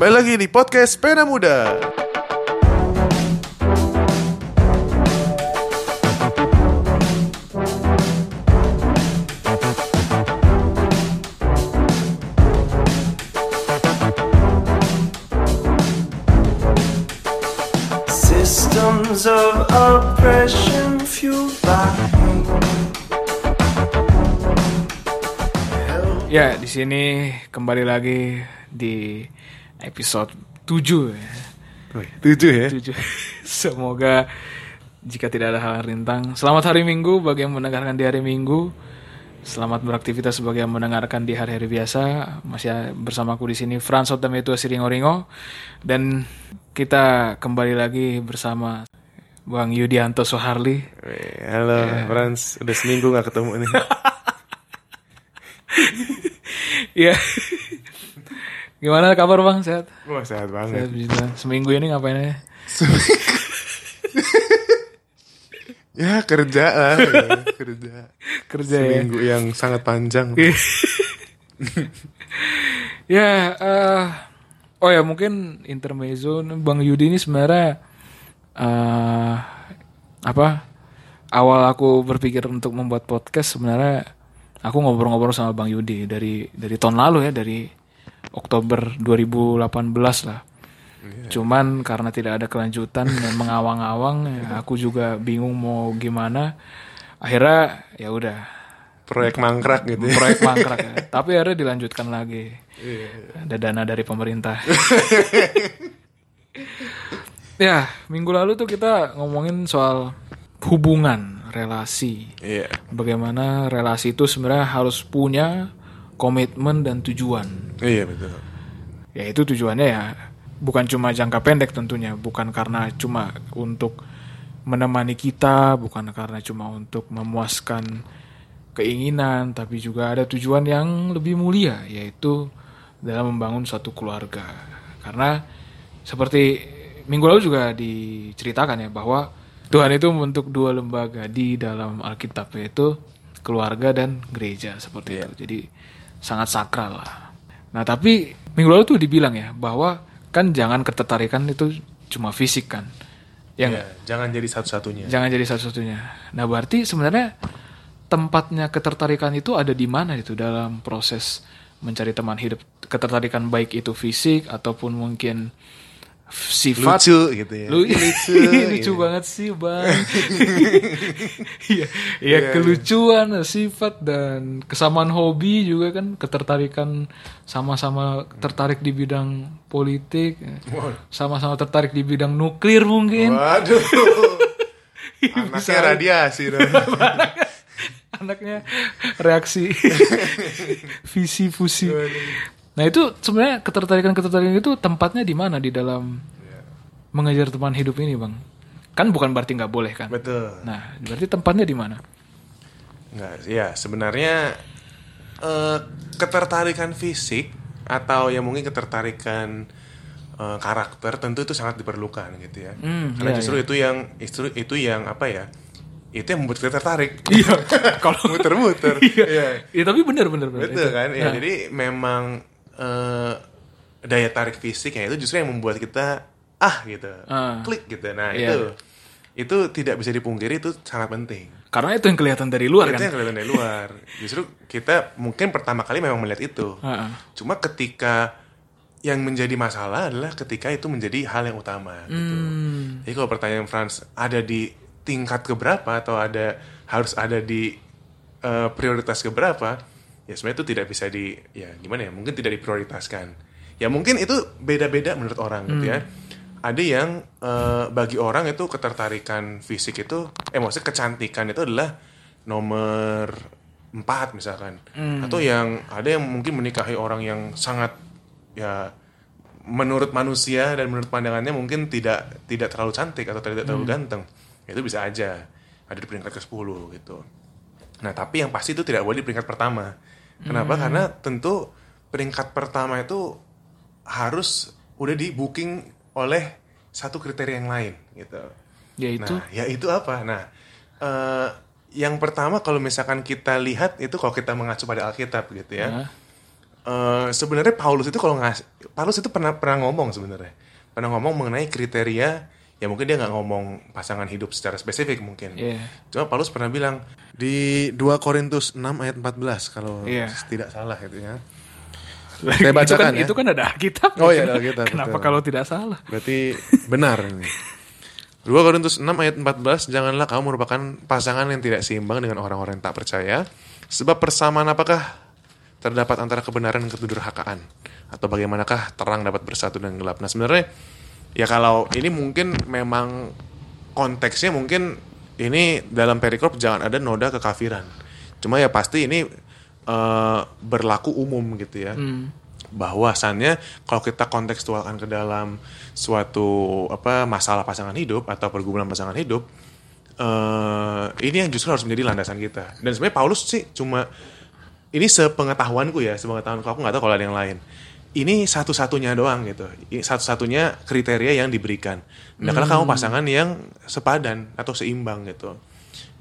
Kembali lagi di podcast Pena Muda. Systems of oppression fueled by Ya, di sini kembali lagi di episode 7 ya. Wih, tujuh ya. 7. Semoga jika tidak ada hal rintang. Selamat hari Minggu bagi yang mendengarkan di hari Minggu. Selamat beraktivitas bagi yang mendengarkan di hari-hari biasa. Masih bersamaku di sini Frans Otametua Siringo Ringo dan kita kembali lagi bersama Bang Yudianto Soharli. Halo, Frans. Udah seminggu gak ketemu nih. Iya. Gimana kabar Bang? Sehat? Wah, sehat Sehat, banget. Tuhan. Seminggu ini ngapain aja? Ya, kerja lah. ya, kerja. Kerja ya. Seminggu yang sangat panjang. Ya, eh, oh ya mungkin intermezzo Bang Yudi ini sebenarnya eh apa? Awal aku berpikir untuk membuat podcast sebenarnya aku ngobrol-ngobrol sama Bang Yudi dari dari tahun lalu ya, dari Oktober 2018 lah. Cuman karena tidak ada kelanjutan dan mengawang-awang, ya aku juga bingung mau gimana. Akhirnya ya udah Proyek mangkrak gitu ya. proyek mangkrak ya. Tapi akhirnya dilanjutkan lagi. Ada dana dari pemerintah. ya, minggu lalu tuh kita ngomongin soal hubungan, relasi. Iya. Bagaimana relasi itu sebenarnya harus punya komitmen dan tujuan. Iya, betul. Ya itu tujuannya ya bukan cuma jangka pendek tentunya, bukan karena cuma untuk menemani kita, bukan karena cuma untuk memuaskan keinginan, tapi juga ada tujuan yang lebih mulia yaitu dalam membangun suatu keluarga. Karena seperti minggu lalu juga diceritakan ya bahwa Tuhan itu membentuk dua lembaga di dalam Alkitab yaitu keluarga dan gereja seperti itu. Jadi sangat sakral lah. Nah tapi minggu lalu tuh dibilang ya bahwa kan jangan ketertarikan itu cuma fisik kan. Ya? Iya, jangan jadi satu-satunya. Jangan jadi satu-satunya. Nah berarti sebenarnya tempatnya ketertarikan itu ada di mana itu dalam proses mencari teman hidup. Ketertarikan baik itu fisik ataupun mungkin sifat. Lucu gitu ya. Lu- Lucu. lucu gitu. banget sih bang. Iya, iya kelucuan, sifat dan kesamaan hobi juga kan ketertarikan sama-sama tertarik di bidang politik, sama-sama tertarik di bidang nuklir mungkin. Waduh. Anaknya radiasi dong. Anaknya reaksi visi fusi. Nah itu sebenarnya ketertarikan ketertarikan itu tempatnya di mana di dalam mengejar teman hidup ini bang? Kan bukan berarti nggak boleh kan? Betul. Nah berarti tempatnya di mana? Enggak, ya sebenarnya eh, ketertarikan fisik atau ya mungkin ketertarikan eh, karakter tentu itu sangat diperlukan gitu ya. Hmm, Karena iya, justru itu yang justru itu yang apa ya? Itu yang membuat kita tertarik. Iya, kalau muter-muter. iya. Ya, tapi benar benar benar. Betul Itu. kan? Ya, Nah, jadi memang eh, daya tarik fisiknya itu justru yang membuat kita ah gitu, Ah. klik gitu. Nah Iya. itu itu tidak bisa dipungkiri itu sangat penting. karena itu yang kelihatan dari luar itu kan. yang kelihatan dari luar. Justru kita mungkin pertama kali memang melihat itu. Heeh. Cuma ketika yang menjadi masalah adalah ketika itu menjadi hal yang utama. Gitu. Hmm. Jadi kalau pertanyaan Franz ada di tingkat keberapa atau ada harus ada di eh, prioritas keberapa, ya sebenarnya itu tidak bisa di ya gimana ya mungkin tidak diprioritaskan. Ya mungkin itu beda-beda menurut orang gitu ya. Ada yang eh, bagi orang itu ketertarikan fisik itu, eh maksudnya kecantikan itu adalah nomor empat misalkan. Atau yang ada yang mungkin menikahi orang yang sangat ya menurut manusia dan menurut pandangannya mungkin tidak tidak terlalu cantik atau tidak terlalu ganteng. Itu bisa aja. Ada di peringkat ke 10 gitu. Nah tapi yang pasti itu tidak boleh di peringkat pertama kenapa? Karena tentu peringkat pertama itu harus udah di booking oleh satu kriteria yang lain gitu. Yaitu? Nah, ya itu apa? Nah, eh, yang pertama kalau misalkan kita lihat itu kalau kita mengacu pada Alkitab gitu ya, Nah. eh, sebenarnya Paulus itu kalau ngas Paulus itu pernah pernah ngomong sebenarnya. Pernah ngomong mengenai kriteria ya mungkin dia nggak ngomong pasangan hidup secara spesifik mungkin Iya. cuma Paulus pernah bilang di 2 Korintus 6 ayat 14 kalau Iya. tidak salah itu ya Saya bacakan itu kan, ya. itu kan ada Alkitab. Oh iya, ada Alkitab, Kenapa betul. kalau tidak salah? Berarti benar ini. 2 Korintus 6 ayat 14 Janganlah kamu merupakan pasangan yang tidak seimbang dengan orang-orang yang tak percaya Sebab persamaan apakah terdapat antara kebenaran dan kedurhakaan Atau bagaimanakah terang dapat bersatu dengan gelap Nah sebenarnya ya kalau ini mungkin memang konteksnya mungkin ini dalam perikrop jangan ada noda kekafiran. Cuma ya pasti ini eh, berlaku umum gitu ya. Bahwasannya kalau kita kontekstualkan ke dalam suatu apa masalah pasangan hidup atau pergumulan pasangan hidup eh ini yang justru harus menjadi landasan kita. Dan sebenarnya Paulus sih cuma ini sepengetahuanku ya sepengetahuanku. Aku nggak tahu kalau ada yang lain ini satu-satunya doang gitu. Ini satu-satunya kriteria yang diberikan. Nah kalau kamu pasangan yang sepadan atau seimbang gitu.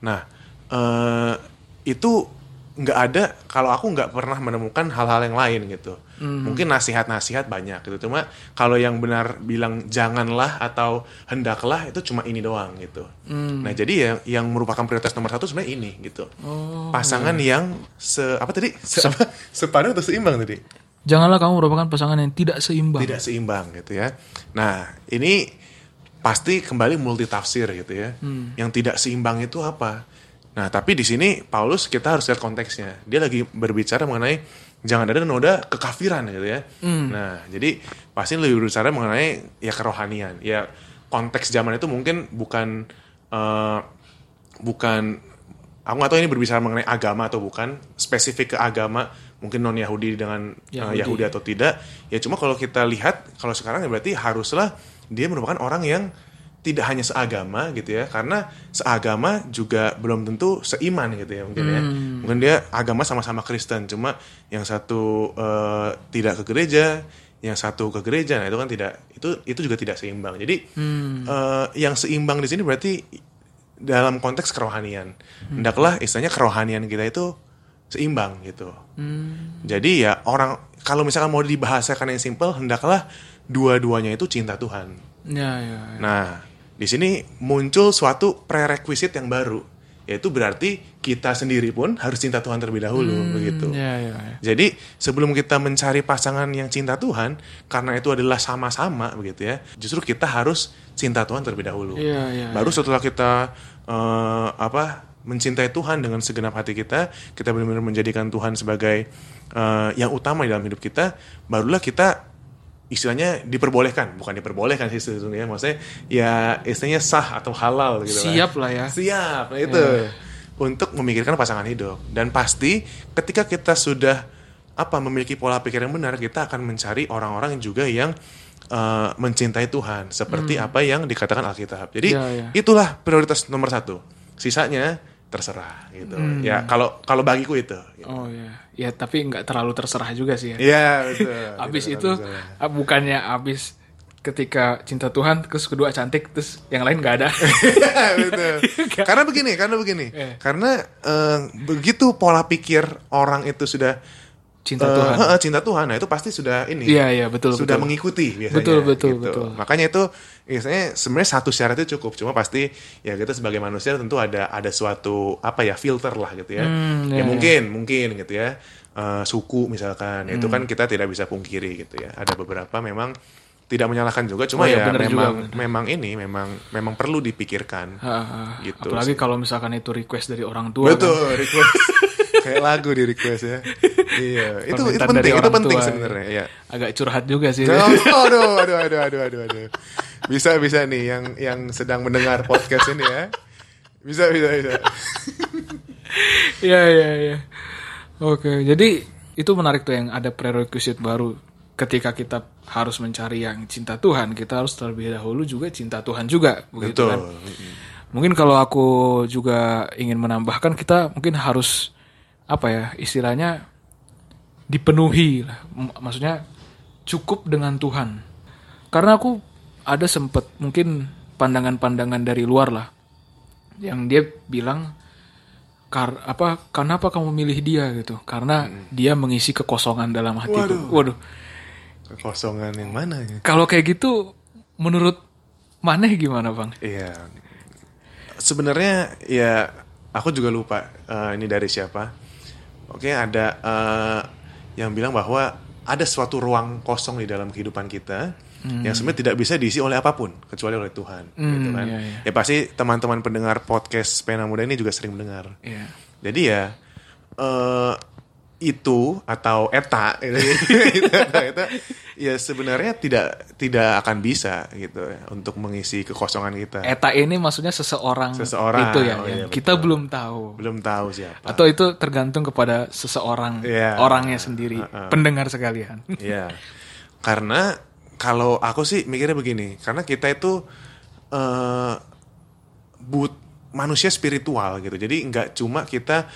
Nah eh itu nggak ada kalau aku nggak pernah menemukan hal-hal yang lain gitu. Mungkin nasihat-nasihat banyak gitu. Cuma kalau yang benar bilang janganlah atau hendaklah itu cuma ini doang gitu. Nah jadi ya yang merupakan prioritas nomor satu sebenarnya ini gitu. Pasangan yang se apa tadi? Se, apa? sepadan atau seimbang tadi Janganlah kamu merupakan pasangan yang tidak seimbang. tidak seimbang gitu ya. Nah ini pasti kembali multi tafsir gitu ya. Yang tidak seimbang itu apa? Nah tapi di sini Paulus kita harus lihat konteksnya. Dia lagi berbicara mengenai jangan ada noda kekafiran gitu ya. Nah jadi pasti lebih berbicara mengenai ya kerohanian. Ya konteks zaman itu mungkin bukan eh, bukan aku nggak tahu ini berbicara mengenai agama atau bukan spesifik ke agama mungkin non Yahudi dengan eh, Yahudi. Yahudi atau tidak ya cuma kalau kita lihat kalau sekarang ya berarti haruslah dia merupakan orang yang tidak hanya seagama gitu ya karena seagama juga belum tentu seiman gitu ya mungkin ya. Mungkin dia agama sama-sama Kristen cuma yang satu eh, tidak ke gereja yang satu ke gereja nah itu kan tidak itu itu juga tidak seimbang. Jadi eh, yang seimbang di sini berarti dalam konteks kerohanian. Hendaklah istilahnya kerohanian kita itu seimbang gitu jadi ya orang kalau misalkan mau dibahasakan yang simple hendaklah dua-duanya itu cinta Tuhan Ya, ya. ya. Nah, di sini muncul suatu prerequisite yang baru, yaitu berarti kita sendiri pun harus cinta Tuhan terlebih dahulu, begitu. Ya, ya, ya. Jadi sebelum kita mencari pasangan yang cinta Tuhan, karena itu adalah sama-sama, begitu ya. Justru kita harus cinta Tuhan terlebih dahulu. Iya, iya, Baru setelah kita eh, apa mencintai Tuhan dengan segenap hati kita, kita benar-benar menjadikan Tuhan sebagai eh, yang utama di dalam hidup kita, barulah kita istilahnya diperbolehkan, bukan diperbolehkan sih sebetulnya, maksudnya ya istilahnya sah atau halal gitu kan. Siap lah ya. Siap, nah itu untuk memikirkan pasangan hidup. Dan pasti ketika kita sudah apa memiliki pola pikir yang benar, kita akan mencari orang-orang juga yang eh, mencintai Tuhan, seperti apa yang dikatakan Alkitab. Jadi Ya, ya. itulah prioritas nomor satu. Sisanya terserah gitu. Ya kalau kalau bagiku itu. Oh ya. Ya, tapi nggak terlalu terserah juga sih ya. Iya betul. Abis Gitu, itu betul. ah, bukannya abis ketika cinta Tuhan terus kedua cantik terus yang lain nggak ada. Betul. karena begini, karena begini. Eh. Karena eh, begitu pola pikir orang itu sudah Cinta eh, Tuhan. cinta Tuhan. Nah, itu pasti sudah ini. Iya, iya, betul, Sudah betul. mengikuti biasanya. Betul, betul, gitu. betul. Makanya itu biasanya sebenarnya satu syarat itu cukup. Cuma pasti ya kita sebagai manusia tentu ada ada suatu apa ya filter lah gitu ya. Hmm, ya iya, mungkin, mungkin gitu ya. Eh, suku misalkan, itu Hmm. kan kita tidak bisa pungkiri gitu ya. Ada beberapa memang tidak menyalahkan juga, cuma Oh, iya, ya juga, memang benar. memang ini memang memang perlu dipikirkan. Ha, ha. Gitu Apalagi sih. kalau misalkan itu request dari orang tua. kan. Betul, request. Kayak lagu di request ya. iya, itu itu penting, itu penting sebenarnya, ya. Agak curhat juga sih. Oh, aduh, aduh, aduh, aduh, aduh, aduh. Bisa, bisa nih yang yang sedang mendengar podcast ini ya. Bisa, bisa, bisa. Iya iya iya. Oke, jadi itu menarik tuh yang ada prerequisite baru ketika kita harus mencari yang cinta Tuhan, kita harus terlebih dahulu juga cinta Tuhan juga, begitu Betul. kan? Mungkin kalau aku juga ingin menambahkan kita mungkin harus apa ya istilahnya dipenuhi lah. Maksudnya cukup dengan Tuhan. Karena aku ada sempet mungkin pandangan-pandangan dari luar lah yang dia bilang kar apa kenapa kamu milih dia gitu? Karena dia mengisi kekosongan dalam hatiku. Waduh. Waduh. Kekosongan yang mana ya? Kalau kayak gitu menurut Maneh gimana, Bang? Iya. Sebenarnya ya aku juga lupa eh, ini dari siapa. Oke, ada eh, yang bilang bahwa ada suatu ruang kosong di dalam kehidupan kita yang sebenarnya tidak bisa diisi oleh apa pun kecuali oleh Tuhan, gitu kan. iya, iya. Ya pasti teman-teman pendengar podcast Pena Muda ini juga sering mendengar. Iya. Jadi ya eh itu atau eta itu, itu, ya sebenarnya tidak tidak akan bisa gitu ya untuk mengisi kekosongan kita. Eta ini maksudnya seseorang, Seseorang, itu ya. oh ya. iya, Kita betul. belum tahu. Belum tahu siapa. Atau itu tergantung kepada seseorang, Iya. orangnya sendiri, Heeh. pendengar sekalian. Iya. Karena kalau aku sih mikirnya begini, karena kita itu eh but manusia spiritual gitu. Jadi nggak cuma kita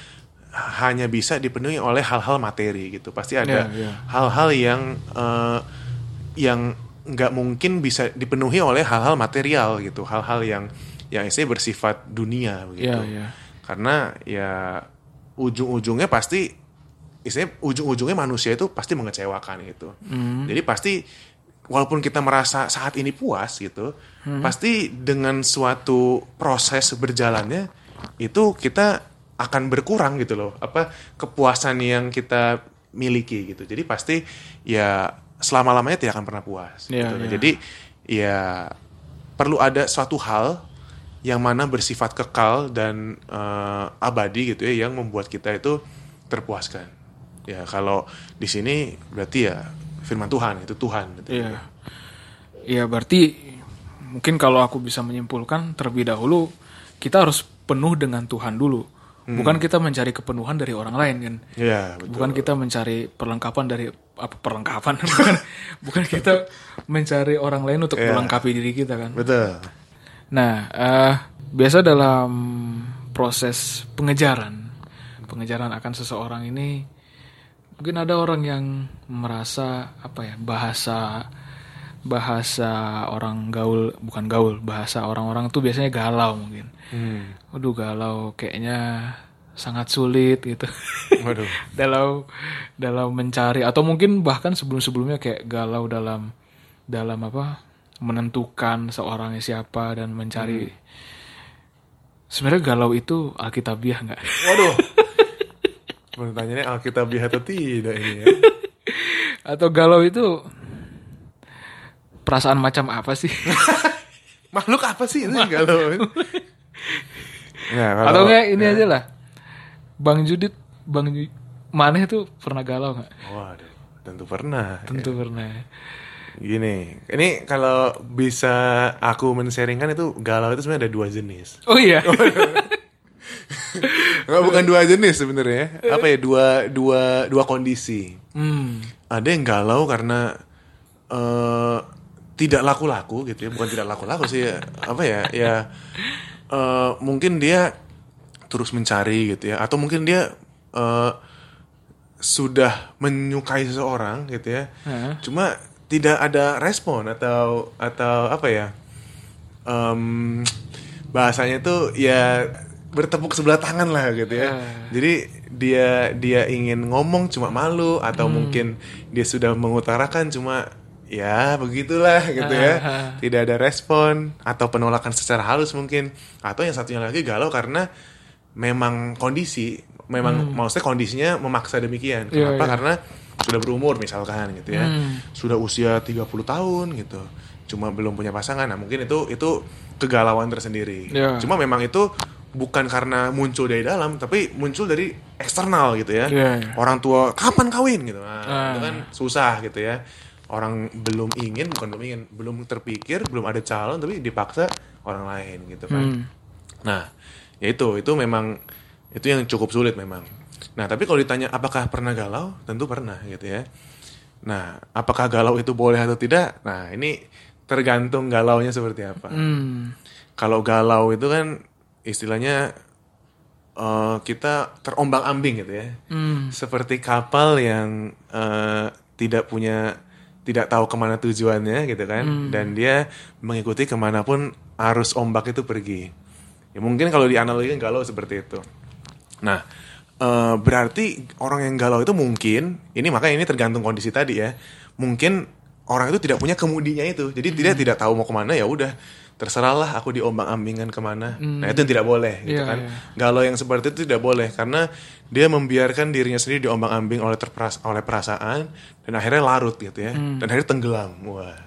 hanya bisa dipenuhi oleh hal-hal materi gitu. Pasti ada Iya, iya. hal-hal yang eh, yang nggak mungkin bisa dipenuhi oleh hal-hal material gitu. Hal-hal yang yang istilahnya bersifat dunia begitu. Iya, iya. Karena ya ujung-ujungnya pasti istilahnya ujung-ujungnya manusia itu pasti mengecewakan gitu. Jadi pasti walaupun kita merasa saat ini puas gitu, pasti dengan suatu proses berjalannya itu kita akan berkurang gitu loh. Apa kepuasan yang kita miliki gitu. Jadi pasti ya selama-lamanya tidak akan pernah puas. Iya, gitu. iya. Jadi ya perlu ada suatu hal yang mana bersifat kekal dan eh, abadi gitu ya yang membuat kita itu terpuaskan. Ya kalau di sini berarti ya firman Tuhan itu Tuhan. Gitu. Iya. Iya, berarti mungkin kalau aku bisa menyimpulkan terlebih dahulu kita harus penuh dengan Tuhan dulu. Bukan kita mencari kepenuhan dari orang lain kan. Iya betul. Bukan kita mencari perlengkapan dari apa perlengkapan bukan bukan kita mencari orang lain untuk Iya. melengkapi diri kita kan. Betul. Nah, eh, biasa dalam proses pengejaran, pengejaran akan seseorang ini, mungkin ada orang yang merasa apa ya bahasa bahasa orang gaul bukan gaul bahasa orang-orang tuh biasanya galau mungkin. Hmm. Waduh galau kayaknya sangat sulit gitu. Waduh. dalam dalam mencari atau mungkin bahkan sebelum-sebelumnya kayak galau dalam dalam apa menentukan seorangnya siapa dan mencari sebenarnya galau itu alkitabiah nggak Waduh. Pertanyaannya Alkitabiah atau tidak ini ya? atau galau itu perasaan macam apa sih? Makhluk apa sih? Itu galau? ya, kalau- atau enggak ini aja lah. Bang Judit bang Ju Maneh tuh pernah galau nggak? Waduh, tentu pernah. tentu pernah. Gini, ini kalau bisa aku men-sharingkan itu galau itu sebenarnya ada dua jenis. oh iya? Nggak, bukan dua jenis sebenarnya. Apa ya? Dua dua dua kondisi. hmm. Ada yang galau karena eh tidak laku-laku gitu ya, bukan tidak laku-laku sih. ya. Apa ya? Ya eh, mungkin dia terus mencari gitu ya, atau mungkin dia eh, sudah menyukai seseorang gitu ya. Hah? Cuma tidak ada respon atau atau apa ya? em, bahasanya tuh ya bertepuk sebelah tangan lah gitu ya. Ah. Jadi dia dia ingin ngomong cuma malu atau Hmm. mungkin dia sudah mengutarakan cuma ya begitulah gitu ya. Tidak ada respon atau penolakan secara halus mungkin atau yang satunya lagi galau karena memang kondisi memang maksudnya kondisinya memaksa demikian. Hmm. Iya, Kenapa? iya. Karena sudah berumur misalkan gitu ya. Hmm. Sudah usia 30 tahun gitu. Cuma belum punya pasangan. Nah, mungkin itu itu kegalauan tersendiri. Iya. Cuma memang itu bukan karena muncul dari dalam, tapi muncul dari eksternal gitu ya. Iya, iya. Orang tua kapan kawin gitu. Nah, Ah. itu kan susah gitu ya. Orang belum ingin, bukan belum ingin, belum terpikir, belum ada calon tapi dipaksa orang lain gitu kan. Hmm. Nah, ya itu itu memang itu yang cukup sulit memang. Nah, tapi kalau ditanya apakah pernah galau, tentu pernah gitu ya. Nah, apakah galau itu boleh atau tidak? Nah, ini tergantung galaunya seperti apa. Hmm. Kalau galau itu kan istilahnya eh, kita terombang-ambing gitu ya. Hmm. Seperti kapal yang eh, tidak punya tidak tahu ke mana tujuannya gitu kan, dan dia mengikuti ke mana pun arus ombak itu pergi. Ya mungkin kalau dianalogikan galau seperti itu. Nah, eh, berarti orang yang galau itu mungkin, ini makanya ini tergantung kondisi tadi ya. Mungkin orang itu tidak punya kemudinya itu, jadi dia tidak tahu mau ke mana ya udah terserahlah aku diombang-ambingan ke mana. Nah itu yang tidak boleh gitu Iya, kan. iya. Galau yang seperti itu tidak boleh karena dia membiarkan dirinya sendiri diombang-ambing oleh terperas oleh perasaan dan akhirnya larut gitu ya. Dan akhirnya tenggelam. Wah.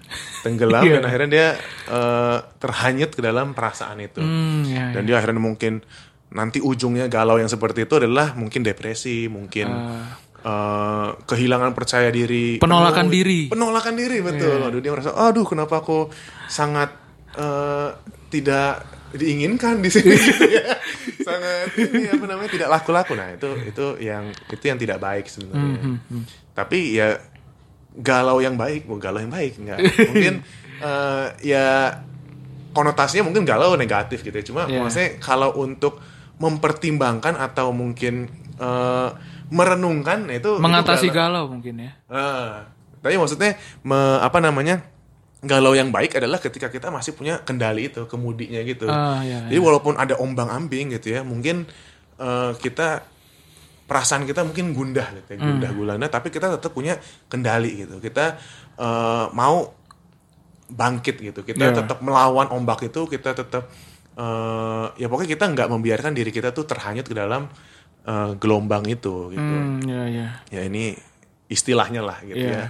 Tenggelam Hmm. Iya. dan akhirnya dia eh, terhanyut ke dalam perasaan itu. Hmm, ya, Dan dia akhirnya mungkin nanti ujungnya galau yang seperti itu adalah mungkin depresi, mungkin eh, kehilangan percaya diri, Penolakan penuh- diri. penolakan diri betul. Aduh dia merasa, aduh kenapa aku sangat eh, tidak diinginkan di sini, sangat ini apa namanya tidak laku-laku. Nah itu itu yang itu yang tidak baik sebenarnya. Tapi ya galau yang baik, mau galau yang baik enggak? Mungkin eh, ya konotasinya mungkin galau negatif gitu ya. Cuma Iya. maksudnya kalau untuk mempertimbangkan atau mungkin eh, merenungkan itu itu Mengatasi galau. galau mungkin ya. Ah, tapi maksudnya me- apa namanya? Galau yang baik adalah ketika kita masih punya kendali itu, kemudinya gitu. Ah, iya, Jadi walaupun ada ombang-ambing gitu ya, mungkin eh, kita perasaan kita mungkin gundah gitu ya, gundah gulana, tapi kita tetap punya kendali gitu. Kita eh, mau bangkit gitu. Kita Iya. tetap melawan ombak itu, kita tetap eh, ya pokoknya kita nggak membiarkan diri kita tuh terhanyut ke dalam eh, gelombang itu gitu Hmm, ya ya. ya ini istilahnya lah gitu Iya. ya.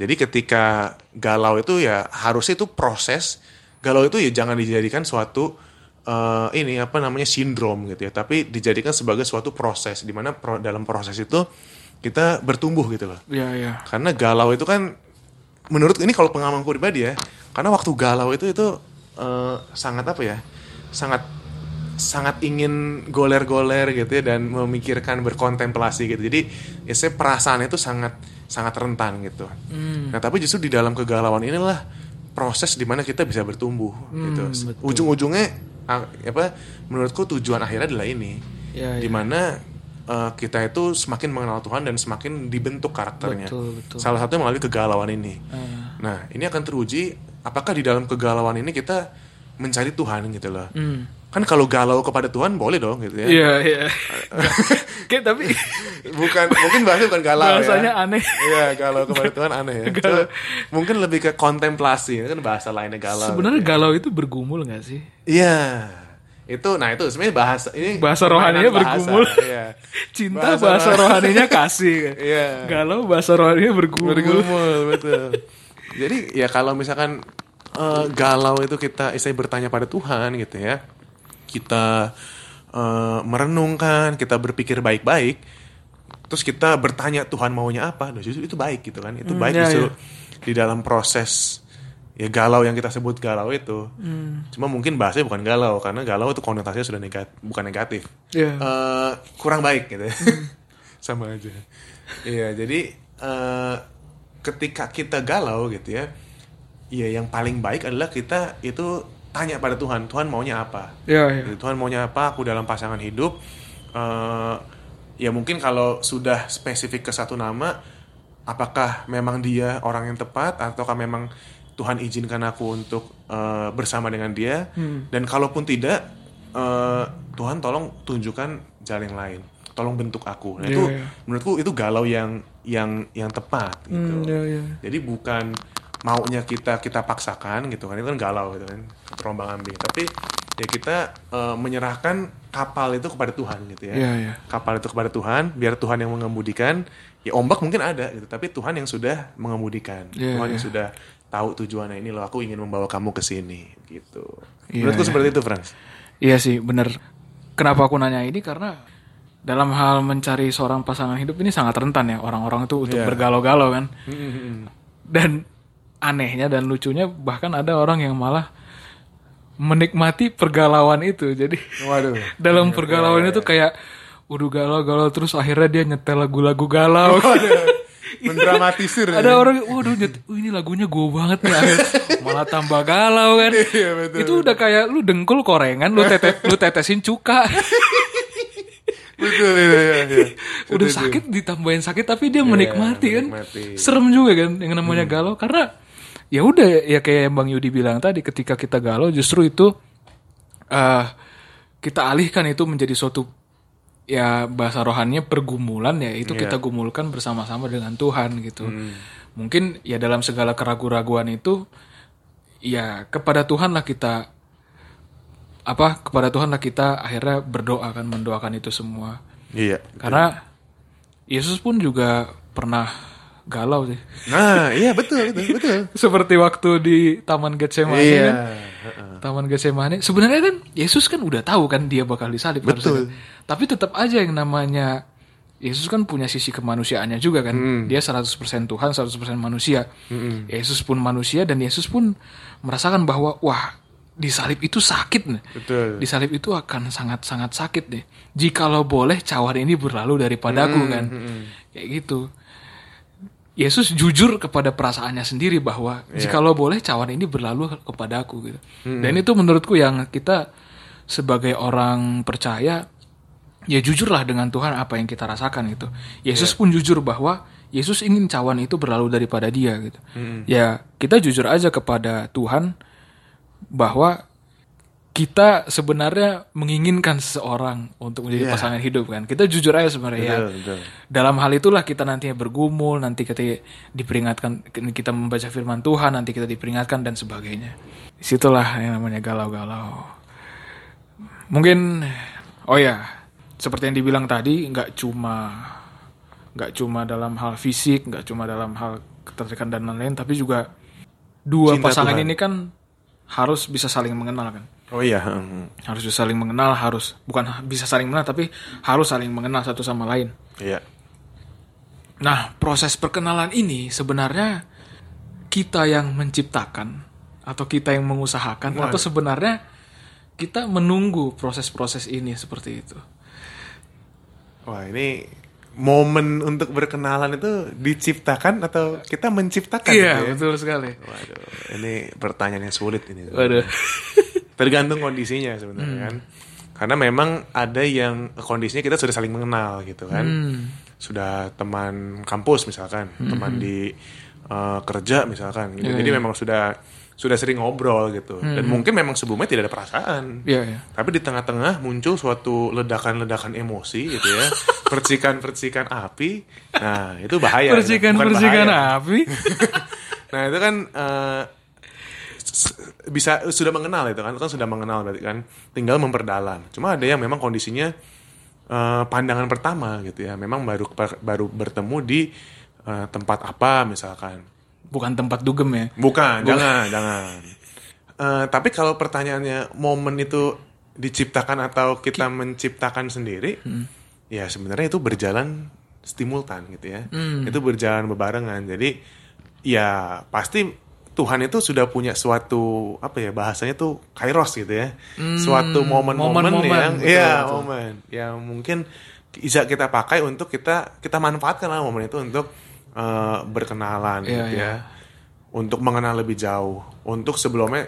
Jadi ketika galau itu ya harusnya itu proses. Galau itu ya jangan dijadikan suatu eh, ini apa namanya sindrom gitu ya, tapi dijadikan sebagai suatu proses di mana pro- dalam proses itu kita bertumbuh gitu loh. Ya ya. Karena galau itu kan menurut ini kalau pengalaman pribadi ya, karena waktu galau itu itu eh, sangat apa ya? Sangat sangat ingin goler-goler gitu ya dan memikirkan berkontemplasi gitu. Jadi ya saya perasaan itu sangat sangat rentan gitu. Nah, tapi justru di dalam kegalauan inilah proses di mana kita bisa bertumbuh gitu. Ujung-ujungnya apa menurutku tujuan akhirnya adalah ini. Ya, ya. Di mana eh, kita itu semakin mengenal Tuhan dan semakin dibentuk karakternya. Betul, betul. Salah satunya melalui kegalauan ini. Ah. Nah, ini akan teruji apakah di dalam kegalauan ini kita mencari Tuhan gitu loh. Kan kalau galau kepada Tuhan boleh dong gitu ya. Iya iya. Kayak tapi Bukan mungkin bahasanya bukan galau bahasanya ya. aneh. Iya, galau kepada Tuhan aneh ya. Cuma mungkin lebih ke kontemplasi, itu kan bahasa lainnya galau. Sebenarnya galau itu bergumul nggak sih? Iya. Itu nah itu sebenarnya bahasa ini Bahasa rohaninya bahasa, bergumul. Iya. Cinta Bahasa bahasa, roh- rohaninya kasih. Iya. Galau bahasa rohaninya bergumul. bergumul betul jadi ya kalau misalkan eh, galau itu kita istilahnya bertanya pada Tuhan gitu ya kita eh, merenungkan kita berpikir baik-baik terus kita bertanya Tuhan maunya apa nah, justru itu baik gitu kan itu Hmm, baik ya, justru ya. di dalam proses ya galau yang kita sebut galau itu Hmm. cuma mungkin bahasanya bukan galau karena galau itu konotasinya sudah negatif bukan negatif Iya. Eh, kurang baik gitu ya. sama aja iya jadi eh, ketika kita galau gitu ya ya yang paling baik adalah kita itu tanya pada Tuhan Tuhan maunya apa? Iya iya. Gitu, Tuhan maunya apa? Aku dalam pasangan hidup. Eh, ya mungkin kalau sudah spesifik ke satu nama apakah memang dia orang yang tepat? Ataukah memang Tuhan izinkan aku untuk eh, bersama dengan dia? Dan kalaupun tidak eh, Tuhan tolong tunjukkan jalan yang lain. Tolong bentuk aku. Nah itu Iya, iya. menurutku itu galau yang yang yang tepat gitu. Hmm, iya, iya. jadi bukan maunya kita kita paksakan gitu kan itu kan galau gitu kan terombang ambing tapi ya kita eh, menyerahkan kapal itu kepada Tuhan gitu ya Iya, iya. kapal itu kepada Tuhan biar Tuhan yang mengemudikan ya ombak mungkin ada gitu tapi Tuhan yang sudah mengemudikan Iya, Tuhan yang iya. sudah tahu tujuannya ini loh aku ingin membawa kamu ke sini gitu Iya, menurutku iya. seperti itu Frans Iya sih, bener. Kenapa aku nanya ini? Karena dalam hal mencari seorang pasangan hidup ini sangat rentan ya orang-orang itu untuk Iya. bergalau-galau kan. Dan anehnya dan lucunya bahkan ada orang yang malah menikmati pergalauan itu. Jadi waduh. dalam pergalauan itu kayak udah galau-galau terus akhirnya dia nyetel lagu-lagu galau. mendramatisir ada orang waduh nyet- ini lagunya gue banget nih malah tambah galau kan. Iya, betul, itu udah kayak lu dengkul korengan lu tetes lu tetesin cuka. Betul iya, iya, iya. udah sakit ditambahin sakit tapi dia menikmati kan. menikmati. serem juga kan yang namanya galau. Karena ya udah ya kayak yang bang Yudi bilang tadi ketika kita galau justru itu eh kita alihkan itu menjadi suatu ya bahasa rohannya pergumulan ya itu Iya. kita gumulkan bersama-sama dengan Tuhan gitu. Mungkin ya dalam segala keraguan-raguan itu ya kepada Tuhan lah kita apa kepada Tuhan lah kita akhirnya berdoa kan mendoakan itu semua. Iya. Karena Yesus pun juga pernah galau sih. Nah, iya betul betul betul. Seperti waktu di Taman Getsemani Iya. kan. Taman Getsemani. Sebenarnya kan Yesus kan udah tahu kan dia bakal disalib Betul. kan. Tapi tetap aja yang namanya Yesus kan punya sisi kemanusiaannya juga kan. Dia 100% Tuhan, 100% manusia. Yesus pun manusia dan Yesus pun merasakan bahwa wah, disalib itu sakit nih. Betul. Disalib itu akan sangat-sangat sakit deh. Jikalau boleh cawan ini berlalu daripadaku kan. Kayak gitu. Yesus jujur kepada perasaannya sendiri bahwa jikalau boleh cawan ini berlalu kepadaku gitu. Dan itu menurutku yang kita sebagai orang percaya ya jujurlah dengan Tuhan apa yang kita rasakan gitu. Yesus pun jujur bahwa Yesus ingin cawan itu berlalu daripada dia gitu. Ya kita jujur aja kepada Tuhan bahwa kita sebenarnya menginginkan seseorang untuk menjadi Iya. pasangan hidup kan. Kita jujur aja sebenarnya ya. Betul, betul. Dalam hal itulah kita nantinya bergumul, nanti kita diperingatkan kita membaca firman Tuhan, nanti kita diperingatkan dan sebagainya. Di situlah yang namanya galau-galau. Mungkin oh ya, seperti yang dibilang tadi nggak cuma nggak cuma dalam hal fisik, nggak cuma dalam hal ketertarikan dan lain-lain, tapi juga dua Cinta pasangan Tuhan. ini kan harus bisa saling mengenal kan Oh iya. harus bisa saling mengenal harus bukan bisa saling mengenal tapi harus saling mengenal satu sama lain Iya. nah proses perkenalan ini sebenarnya kita yang menciptakan atau kita yang mengusahakan atau sebenarnya kita menunggu proses-proses ini seperti itu Wah ini momen untuk berkenalan itu diciptakan atau kita menciptakan? iya gitu ya? betul sekali Waduh, ini pertanyaan yang sulit ini. waduh Tergantung kondisinya sebenarnya kan. Karena memang ada yang kondisinya kita sudah saling mengenal gitu kan. Sudah teman kampus misalkan, teman di eh, kerja misalkan. gitu. Jadi memang sudah sudah sering ngobrol gitu. Dan mungkin memang sebelumnya tidak ada perasaan. iya iya Tapi di tengah-tengah muncul suatu ledakan-ledakan emosi gitu ya. Percikan-percikan api. Nah, itu bahaya. percikan Bukan percikan api Nah, itu kan s- bisa sudah mengenal itu kan, kan sudah mengenal berarti kan. Tinggal memperdalam. Cuma ada yang memang kondisinya eh, pandangan pertama gitu ya. Memang baru baru bertemu di eh, tempat apa misalkan. bukan tempat dugem ya Bukan, jangan, jangan. Eh, tapi kalau pertanyaannya momen itu diciptakan atau kita menciptakan sendiri, ya sebenarnya itu berjalan simultan gitu ya. Itu berjalan bebarengan. Jadi ya pasti Tuhan itu sudah punya suatu apa ya bahasanya tuh kairos gitu ya. suatu momen-momen yang iya, betul. momen yang mungkin bisa kita pakai untuk kita kita manfaatkan lah momen itu untuk eh, berkenalan Iya, gitu iya. ya untuk mengenal lebih jauh untuk sebelumnya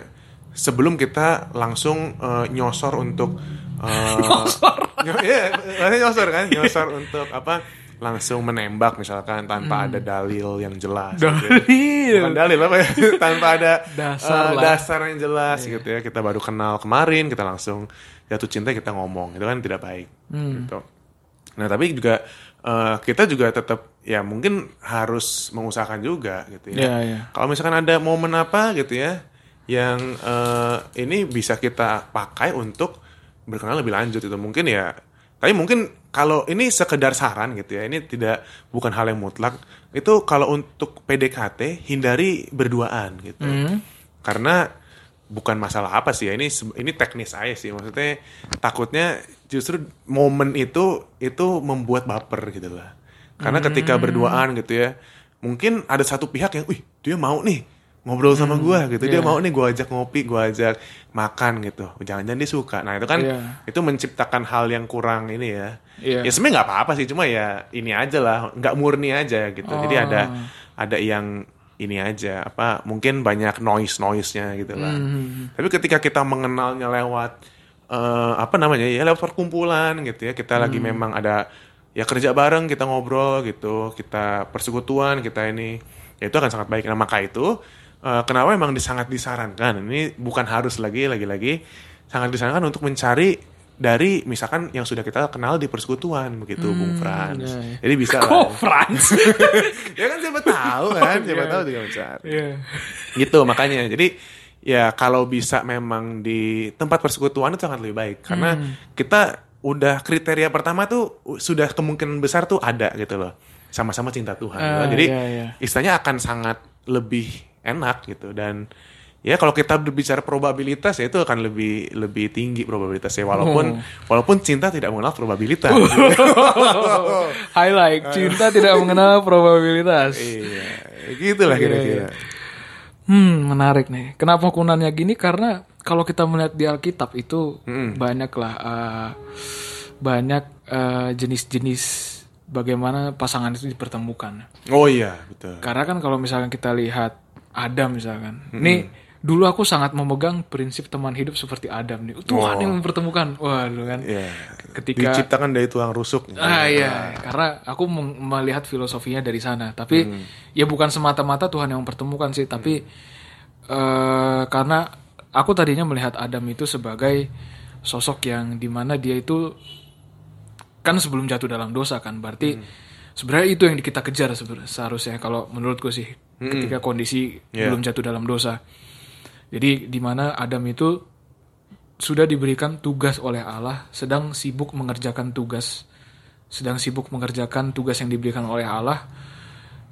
sebelum kita langsung eh, nyosor untuk eh, Nyosor. Iya, nyosor kan nyosor untuk apa langsung menembak misalkan tanpa ada dalil yang jelas gitu ya. Hmm. Dalil. Bukan dalil apa ya tanpa ada Dasar lah. dasar yang jelas gitu ya kita baru kenal kemarin kita langsung jatuh cinta kita ngomong itu kan tidak baik Hmm. gitu nah tapi juga eh, kita juga tetap ya mungkin harus mengusahakan juga gitu ya Iya, iya. kalau misalkan ada momen apa gitu ya yang eh, ini bisa kita pakai untuk berkenal lebih lanjut itu mungkin ya tapi mungkin kalau ini sekedar saran gitu ya ini tidak bukan hal yang mutlak. Itu kalau untuk PDKT hindari berduaan gitu. Karena bukan masalah apa sih ya ini ini teknis aja sih. Maksudnya takutnya justru momen itu itu membuat baper gitu lah. Karena ketika berduaan gitu ya mungkin ada satu pihak yang wih dia mau nih ngobrol sama gua gitu. Dia iya. mau nih gua ajak ngopi gua ajak makan gitu. Jangan-jangan dia suka. Nah itu kan Iya. itu menciptakan hal yang kurang ini ya. Iya. ya sebenarnya nggak apa-apa sih cuma ya ini aja lah. Nggak murni aja gitu. Jadi Oh. ada ada yang ini aja apa mungkin banyak noise noise nya gitu lah tapi ketika kita mengenalnya lewat eh, apa namanya ya lewat perkumpulan gitu ya. Kita lagi memang ada ya kerja bareng kita ngobrol gitu kita persekutuan kita ini ya itu akan sangat baik. Nah maka itu eh, kenapa memang sangat disarankan ini bukan harus lagi lagi-lagi sangat disarankan untuk mencari dari misalkan yang sudah kita kenal di persekutuan begitu Bung Frans. iya, iya. Jadi bisa Kok lah. Franz? ya kan siapa tahu kan, siapa iya. tahu juga besar. Iya. Gitu makanya. Jadi ya kalau bisa memang di tempat persekutuan itu sangat lebih baik karena Hmm. kita udah kriteria pertama tuh sudah kemungkinan besar tuh ada gitu loh. Sama-sama cinta Tuhan. gitu. Ah, Jadi iya, iya. istilahnya akan sangat lebih enak gitu dan ya kalau kita berbicara probabilitas ya itu akan lebih lebih tinggi probabilitasnya walaupun Oh. walaupun cinta tidak mengenal probabilitas. Highlight, cinta tidak mengenal probabilitas. iya, gitulah kira-kira. Hmm, menarik nih. Kenapa aku nanya gini? Karena kalau kita melihat di Alkitab itu banyaklah eh, banyak eh, jenis-jenis bagaimana pasangan itu dipertemukan. Oh iya, betul. Karena kan kalau misalkan kita lihat Adam misalkan, nih dulu aku sangat memegang prinsip teman hidup seperti Adam nih. Tuhan yang mempertemukan. Wah, dulu kan. Iya. Ketika Diciptakan dari tulang rusuk. Ah iya, karena aku melihat filosofinya dari sana. Tapi ya bukan semata-mata Tuhan yang mempertemukan sih, tapi eh, karena aku tadinya melihat Adam itu sebagai sosok yang di mana dia itu kan sebelum jatuh dalam dosa kan, berarti sebenarnya itu yang kita kejar seharusnya kalau menurutku sih, ketika kondisi Iya. belum jatuh dalam dosa. Jadi di mana Adam itu sudah diberikan tugas oleh Allah, sedang sibuk mengerjakan tugas, sedang sibuk mengerjakan tugas yang diberikan oleh Allah,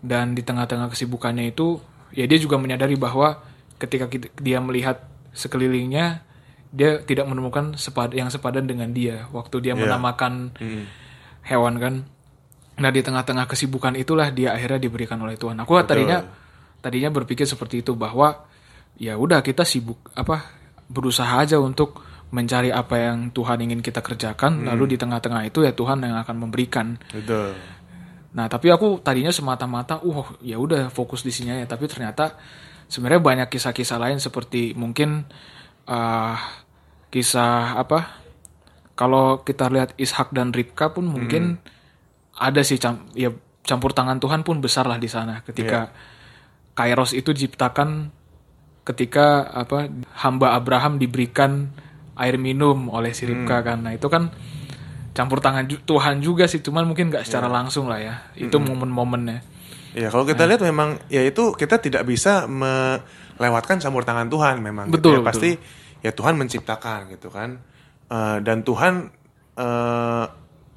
dan di tengah-tengah kesibukannya itu, ya dia juga menyadari bahwa ketika kita- dia melihat sekelilingnya, dia tidak menemukan sepad yang sepadan dengan dia waktu dia menamakan hewan kan. Nah di tengah-tengah kesibukan itulah dia akhirnya diberikan oleh Tuhan. Aku tadinya tadinya berpikir seperti itu bahwa ya udah kita sibuk apa berusaha aja untuk mencari apa yang Tuhan ingin kita kerjakan. Lalu di tengah-tengah itu ya Tuhan yang akan memberikan. Betul. nah tapi aku tadinya semata-mata uh ya udah fokus di sini ya tapi ternyata sebenarnya banyak kisah-kisah lain seperti mungkin ah, kisah apa kalau kita lihat Ishak dan Ribka pun mungkin ada sih cam- ya campur tangan Tuhan pun besar lah di sana ketika Kairos itu diciptakan ketika apa hamba Abraham diberikan air minum oleh si Ribka kan. Nah, itu kan campur tangan ju- Tuhan juga sih, cuman mungkin nggak secara langsung lah ya. Itu momen-momennya. Ya kalau kita lihat memang ya itu kita tidak bisa melewatkan campur tangan Tuhan memang. gitu Betul, ya. Pasti ya Tuhan menciptakan gitu kan. Eh, dan Tuhan eh,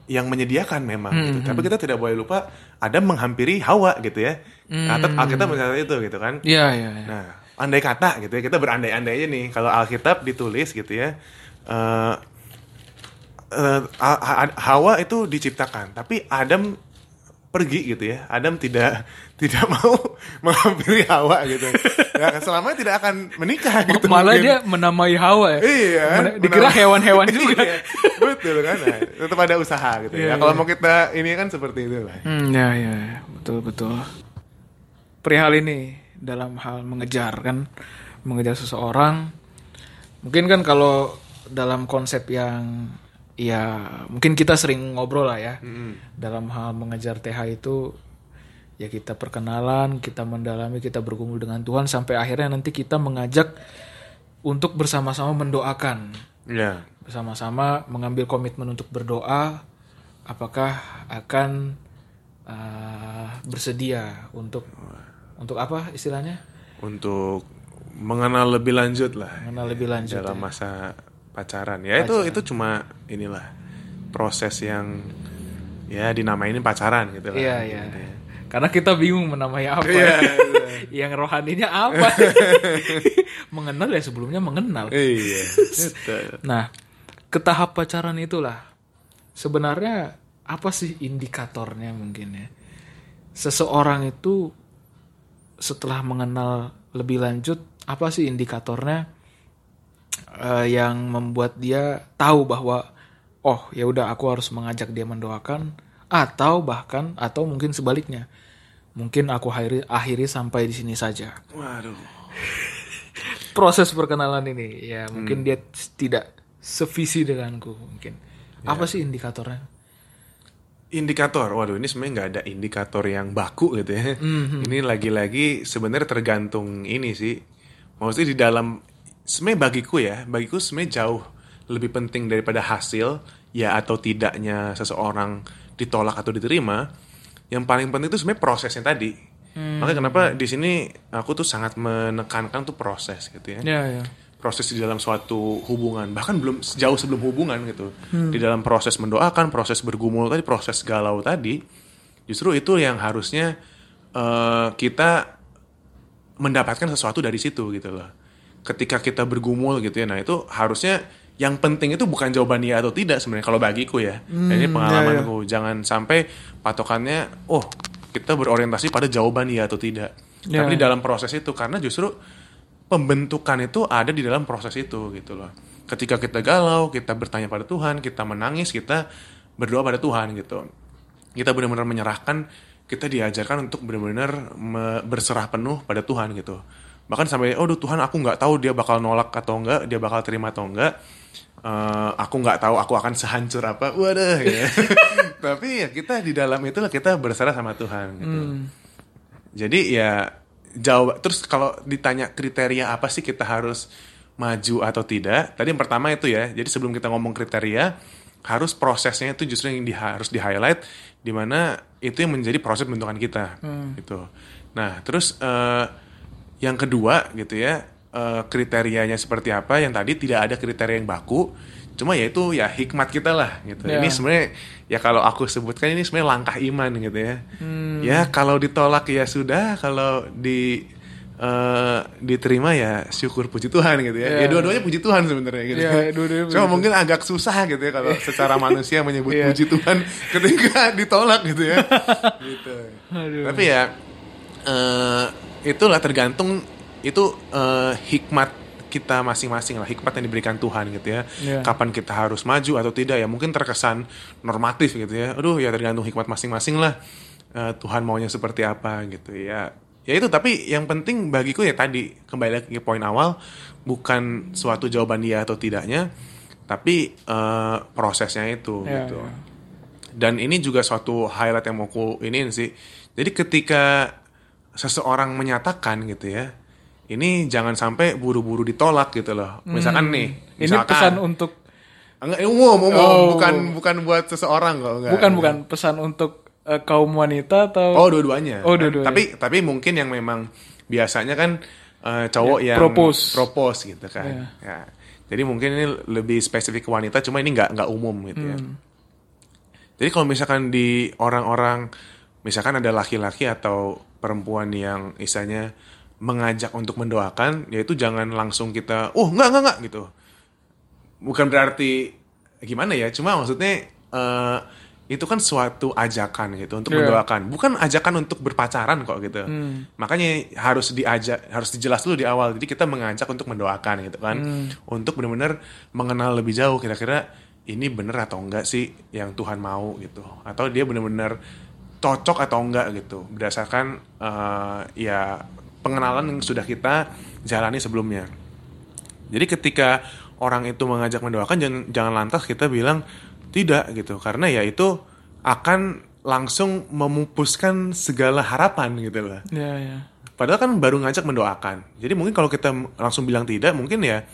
yang menyediakan memang gitu. Tapi kita tidak boleh lupa ada menghampiri Hawa gitu ya. Alkitab Alkitab mencatat itu gitu kan. Iya, iya, iya. Nah, andai kata gitu ya, kita berandai-andai aja nih. Kalau Alkitab ditulis gitu ya, eh eh, Ha- Ha- Hawa itu diciptakan, tapi Adam pergi gitu ya. Adam tidak tidak mau menghampiri Hawa gitu. Ya, selamanya tidak akan menikah gitu. Malah mungkin. dia menamai Hawa ya. Iya, Men- dikira hewan-hewan juga. Iya, betul kan. Nah, tetap ada usaha gitu Iya, ya. Kalau iya. mau kita ini kan seperti itu lah. Hmm, ya, ya. betul, betul. Perihal ini dalam hal mengejar kan, mengejar seseorang, mungkin kan kalau dalam konsep yang ya mungkin kita sering ngobrol lah ya, dalam hal mengejar TH itu ya kita perkenalan, kita mendalami, kita bergumul dengan Tuhan sampai akhirnya nanti kita mengajak untuk bersama-sama mendoakan Ya. bersama-sama mengambil komitmen untuk berdoa apakah akan uh, bersedia untuk untuk apa istilahnya Untuk mengenal lebih lanjut lah. mengenal lebih lanjut dalam ya. masa pacaran. Ya itu itu cuma inilah proses yang ya dinamain pacaran gitu lah. Iya iya. Karena kita bingung menamai apa. Iya, yang rohaninya apa. Mengenal ya sebelumnya mengenal. Iya. Nah, ke tahap pacaran itulah. Sebenarnya apa sih indikatornya mungkin ya? Seseorang itu setelah mengenal lebih lanjut apa sih indikatornya eh, yang membuat dia tahu bahwa oh ya udah aku harus mengajak dia mendoakan atau bahkan atau mungkin sebaliknya. Mungkin aku akhiri, akhiri sampai di sini saja. Waduh. Proses perkenalan ini ya mungkin dia tidak sevisi denganku mungkin. Apa sih indikatornya? Indikator? Waduh ini sebenarnya nggak ada indikator yang baku gitu ya. Ini lagi-lagi sebenarnya tergantung ini sih. Maksudnya di dalam sebenarnya bagiku ya bagiku sebenarnya jauh lebih penting daripada hasil ya atau tidaknya seseorang ditolak atau diterima. Yang paling penting itu sebenarnya prosesnya tadi. Makanya kenapa di sini aku tuh sangat menekankan tuh proses gitu ya. Ya, ya. proses di dalam suatu hubungan bahkan belum jauh sebelum hubungan gitu. Di dalam proses mendoakan proses bergumul tadi proses galau tadi justru itu yang harusnya eh, kita mendapatkan sesuatu dari situ gitu loh ketika kita bergumul gitu ya nah itu harusnya yang penting itu bukan jawaban iya atau tidak sebenarnya kalau bagiku ya Dan ini pengalamanku jangan sampai patokannya oh kita berorientasi pada jawaban iya atau tidak Ya. tapi di dalam proses itu karena justru pembentukan itu ada di dalam proses itu gitu loh. Ketika kita galau, kita bertanya pada Tuhan, kita menangis, kita berdoa pada Tuhan gitu. Kita benar-benar menyerahkan, kita diajarkan untuk benar-benar berserah penuh pada Tuhan gitu. Bahkan sampai, oh Tuhan aku nggak tahu dia bakal nolak atau enggak, dia bakal terima atau enggak. Eh, aku nggak tahu aku akan sehancur apa, waduh ya. Tapi ya kita di dalam itulah kita berserah sama Tuhan gitu. Jadi ya jawab terus kalau ditanya kriteria apa sih kita harus maju atau tidak? Tadi yang pertama itu ya. Jadi sebelum kita ngomong kriteria harus prosesnya itu justru yang di, harus di highlight di mana itu yang menjadi proses pembentukan kita gitu. Nah, terus eh, yang kedua gitu ya, eh, kriterianya seperti apa? Yang tadi tidak ada kriteria yang baku. Cuma ya itu ya hikmat kita lah gitu. Ya. Ini sebenarnya ya kalau aku sebutkan ini sebenarnya langkah iman gitu ya. Ya kalau ditolak ya sudah, kalau di eh, diterima ya syukur puji Tuhan gitu ya. Ya. Ya dua-duanya puji Tuhan sebenarnya gitu. Ya, dua-duanya puji Cuma mungkin agak susah gitu ya kalau secara manusia menyebut Iya. puji Tuhan ketika ditolak gitu ya. gitu. Aduh. Tapi ya eh, itulah tergantung itu eh, hikmat kita masing-masing lah hikmat yang diberikan Tuhan gitu ya. Iya. Kapan kita harus maju atau tidak ya mungkin terkesan normatif gitu ya. Aduh ya tergantung hikmat masing-masing lah. Eh, Tuhan maunya seperti apa gitu ya. Ya itu tapi yang penting bagiku ya tadi kembali lagi ke poin awal bukan suatu jawaban dia atau tidaknya tapi eh, prosesnya itu Iya, gitu. iya. Dan ini juga suatu highlight yang mau ku iniin sih. Jadi ketika seseorang menyatakan gitu ya, ini jangan sampai buru-buru ditolak gitu loh. Misalkan nih, Hmm. Ini misalkan pesan untuk enggak eh, umum, umum, Oh. bukan bukan buat seseorang kok, enggak. bukan bukan pesan untuk eh, kaum wanita atau Oh, dua-duanya. Oh, dua-duanya. Tapi tapi mungkin yang memang biasanya kan eh, cowok Ya, yang propose. propose gitu kan. Ya. Jadi mungkin ini lebih spesifik ke wanita, cuma ini nggak nggak umum gitu ya. Hmm. Jadi kalau misalkan di orang-orang, misalkan ada laki-laki atau perempuan yang istilahnya mengajak untuk mendoakan, yaitu jangan langsung kita, oh enggak enggak enggak gitu. Bukan berarti gimana ya, cuma maksudnya eh, itu kan suatu ajakan gitu untuk Iya. mendoakan, bukan ajakan untuk berpacaran kok gitu. Makanya harus diajak, harus dijelas dulu di awal. Jadi kita mengajak untuk mendoakan gitu kan, untuk benar-benar mengenal lebih jauh kira-kira ini bener atau enggak sih yang Tuhan mau gitu, atau dia benar-benar cocok atau enggak gitu, berdasarkan eh, ya pengenalan yang sudah kita jalani sebelumnya. Jadi ketika orang itu mengajak mendoakan jangan, jangan lantas kita bilang tidak gitu karena ya itu akan langsung memupuskan segala harapan gitu loh. ya ya Padahal kan baru ngajak mendoakan. Jadi mungkin kalau kita langsung bilang tidak mungkin ya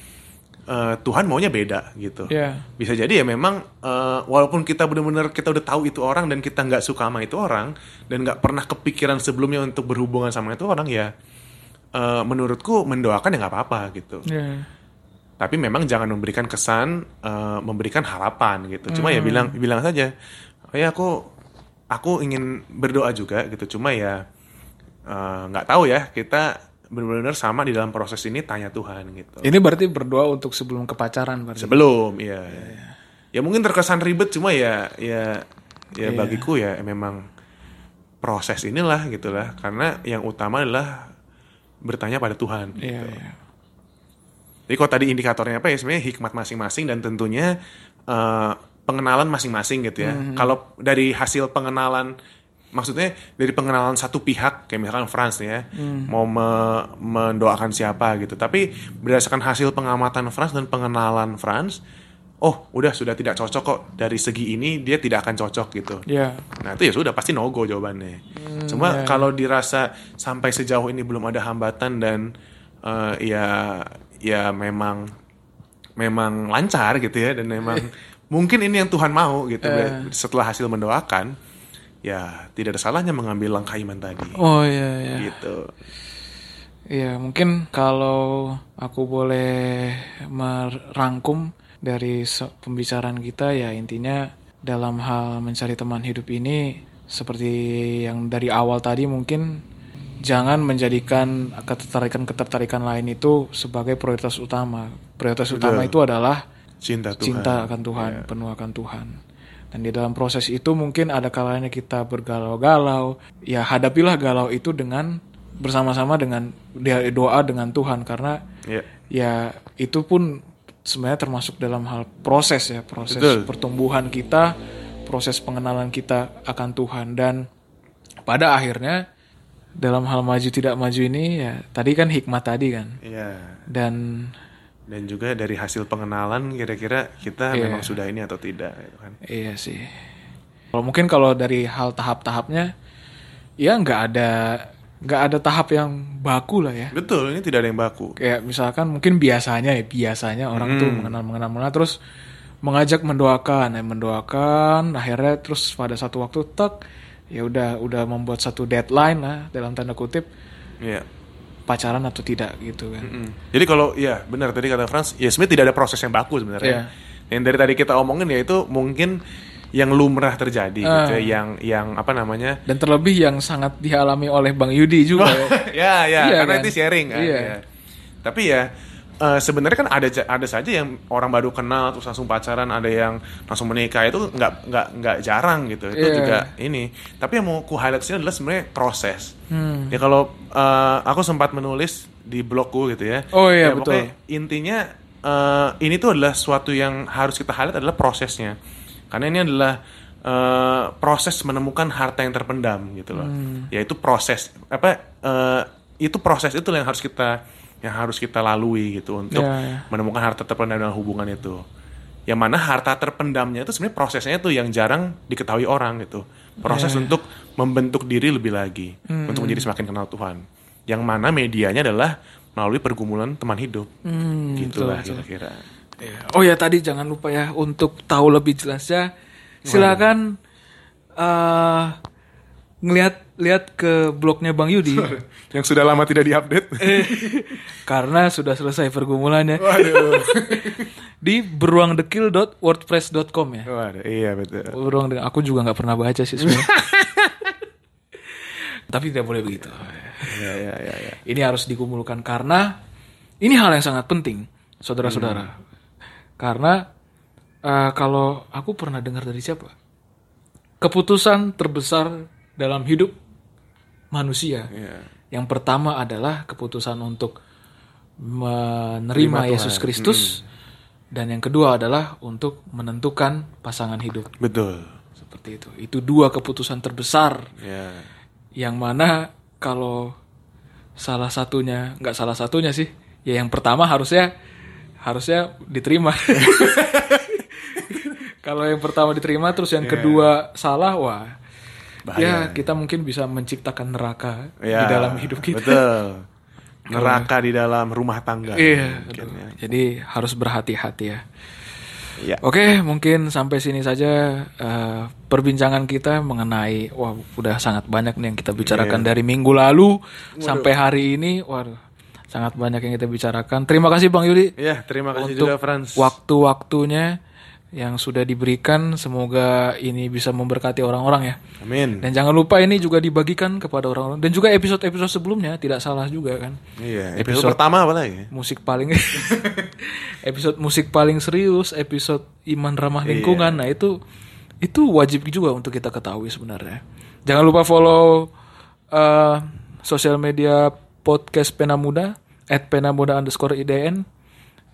eh, Tuhan maunya beda gitu. ya Bisa jadi ya memang eh, walaupun kita benar-benar kita udah tahu itu orang dan kita nggak suka sama itu orang dan nggak pernah kepikiran sebelumnya untuk berhubungan sama itu orang ya eh, menurutku mendoakan ya nggak apa-apa gitu. ya Tapi memang jangan memberikan kesan eh, memberikan harapan gitu. Cuma ya bilang bilang saja, oh ya aku aku ingin berdoa juga gitu. Cuma ya nggak tahu ya kita benar-benar sama di dalam proses ini tanya Tuhan gitu. ini berarti berdoa untuk sebelum ke pacaran berarti Sebelum, iya. Ya mungkin terkesan ribet cuma ya ya ya Iya. bagiku ya memang proses inilah gitulah karena yang utama adalah bertanya pada Tuhan. Iya, gitu. iya. Jadi kalau tadi indikatornya apa ya sebenarnya hikmat masing-masing dan tentunya eh, pengenalan masing-masing gitu ya. Kalau dari hasil pengenalan maksudnya dari pengenalan satu pihak kayak misalkan France nih ya mau me- mendoakan siapa gitu. Tapi berdasarkan hasil pengamatan France dan pengenalan France, oh udah sudah tidak cocok kok dari segi ini dia tidak akan cocok gitu. ya Nah itu ya sudah pasti no go jawabannya. Cuma ya. kalau dirasa sampai sejauh ini belum ada hambatan dan eh, ya ya memang memang lancar gitu ya dan memang mungkin ini yang Tuhan mau gitu setelah hasil mendoakan ya tidak ada salahnya mengambil langkah iman tadi Oh iya iya. gitu Iya, mungkin kalau aku boleh merangkum dari pembicaraan kita ya intinya dalam hal mencari teman hidup ini seperti yang dari awal tadi mungkin jangan menjadikan ketertarikan-ketertarikan lain itu sebagai prioritas utama. Prioritas utama itu adalah cinta Tuhan cinta akan Tuhan, penuh akan Tuhan. Dan di dalam proses itu mungkin ada kalanya kita bergalau-galau. Ya hadapilah galau itu dengan bersama-sama dengan doa dengan Tuhan. Karena ya. ya itu pun sebenarnya termasuk dalam hal proses ya, proses Betul. pertumbuhan kita, proses pengenalan kita akan Tuhan. Dan pada akhirnya dalam hal maju tidak maju ini ya tadi kan hikmat tadi kan. Ya. Dan dan juga dari hasil pengenalan kira-kira kita Iya. memang sudah ini atau tidak gitu kan Iya sih. Kalau mungkin kalau dari hal tahap-tahapnya, ya nggak ada nggak ada tahap yang baku lah ya. betul ini tidak ada yang baku Kayak misalkan mungkin biasanya ya biasanya orang tuh mengenal mengenal mengenal terus mengajak mendoakan, ya mendoakan, akhirnya terus pada satu waktu tek ya udah udah membuat satu deadline lah dalam tanda kutip ya pacaran atau tidak gitu kan. Mm. Jadi kalau ya benar tadi kata Frans, ya sebenarnya tidak ada proses yang baku sebenarnya. Iya. Yang dari tadi kita omongin ya itu mungkin yang lumrah terjadi Ah. gitu ya, yang yang apa namanya? Dan terlebih yang sangat dialami oleh Bang Yudi juga ya. ya ya Iya karena kan? itu sharing kan. Iya. ya. Tapi ya eh, sebenarnya kan ada ada saja yang orang baru kenal terus langsung pacaran, ada yang langsung menikah itu nggak nggak nggak jarang gitu. Itu Iya. juga ini. Tapi yang mau ku highlight sini adalah sebenarnya proses. Hmm. Ya kalau eh, aku sempat menulis di blogku gitu ya. Oh iya, Ya, betul. Intinya eh, ini tuh adalah suatu yang harus kita highlight adalah prosesnya. Karena ini adalah eh, proses menemukan harta yang terpendam gitu loh. Hmm. Yaitu proses apa eh, itu proses itu yang harus kita yang harus kita lalui gitu untuk Ya, ya. menemukan harta terpendam dalam hubungan itu. Yang mana harta terpendamnya itu sebenarnya prosesnya itu yang jarang diketahui orang gitu. Proses Ya, untuk membentuk diri lebih lagi, Hmm. untuk menjadi semakin kenal Tuhan. Yang mana medianya adalah melalui pergumulan teman hidup. Hmm, Gitulah betul, kira-kira. Iya. Oh ya tadi jangan lupa ya untuk tahu lebih jelasnya silakan eh ngelihat lihat ke blognya Bang Yudi Yang sudah lama tidak diupdate. karena sudah selesai pergumulannya Waduh. di beruangdekil.wordpress.com ya. Waduh, iya betul. Beruang Dekil- aku juga nggak pernah baca sih sebenarnya. Tapi tidak boleh begitu. Iya, iya, iya, iya. Ini harus dikumpulkan karena ini hal yang sangat penting, saudara-saudara. Karena eh, kalau aku pernah dengar dari siapa, keputusan terbesar dalam hidup manusia, Iya. yang pertama adalah keputusan untuk menerima Terima Yesus. Kristus, dan yang kedua adalah untuk menentukan pasangan hidup. Betul. Seperti itu. Itu dua keputusan terbesar Ya. yang mana kalau salah satunya nggak salah satunya sih ya yang pertama harusnya harusnya diterima kalau yang pertama diterima terus yang kedua salah wah ya kita mungkin bisa menciptakan neraka Ya, di dalam hidup kita Betul. Neraka di dalam rumah tangga. iya mungkin ya. jadi harus berhati-hati ya Iya. Oke, mungkin sampai sini saja eh, perbincangan kita mengenai wah udah sangat banyak nih yang kita bicarakan dari minggu lalu sampai hari ini. Waduh, sangat banyak yang kita bicarakan. Terima kasih Bang Yudi Iya, terima kasih untuk juga Franz. waktu-waktunya yang sudah diberikan. Semoga ini bisa memberkati orang-orang ya. Amin. Dan jangan lupa ini juga dibagikan kepada orang-orang dan juga episode-episode sebelumnya tidak salah juga kan. Iya, episode, pertama apa lagi? Musik paling episode musik paling serius, episode iman ramah lingkungan. Nah, itu itu wajib juga untuk kita ketahui sebenarnya. Jangan lupa follow eh, sosial media podcast Pena Muda @penamuda underscore idn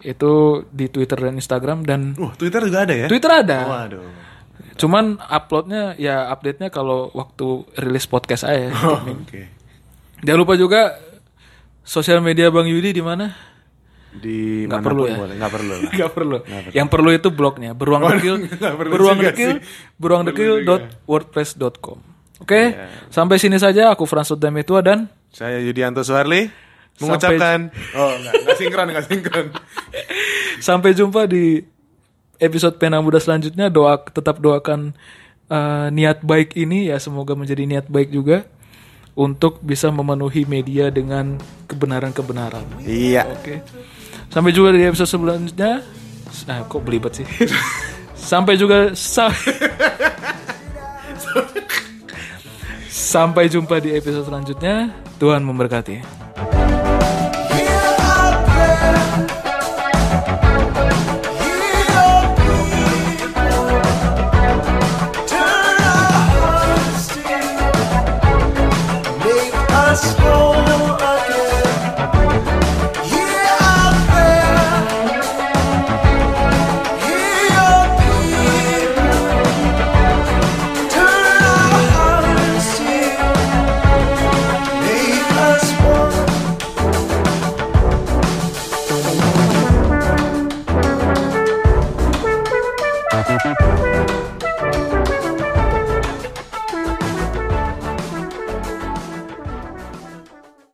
itu di Twitter dan Instagram dan Uh, Twitter juga ada ya? Twitter ada. Waduh. Cuman uploadnya ya update-nya kalau waktu rilis podcast aja. Oh, Oke. Jangan lupa juga sosial media Bang Yudi di mana? Di Nggak perlu ya? boleh, nggak perlu. lah. Gak perlu. Yang perlu itu blognya beruang dekil, nggak perlu beruang dekil, sih. beruang dekil.wordpress.com. Oke, sampai sini saja. Aku Frans Dametua dan Saya Yudianto Suharli mengucapkan oh enggak, enggak sinkron, enggak sinkron. Sampai jumpa di episode Pena Muda selanjutnya. Doa tetap doakan eh, niat baik ini ya semoga menjadi niat baik juga untuk bisa memenuhi media dengan kebenaran-kebenaran. Iya. Oke. Sampai juga di episode selanjutnya. Ah, kok belibet sih? Sampai juga sa- Sampai jumpa di episode selanjutnya. Tuhan memberkati.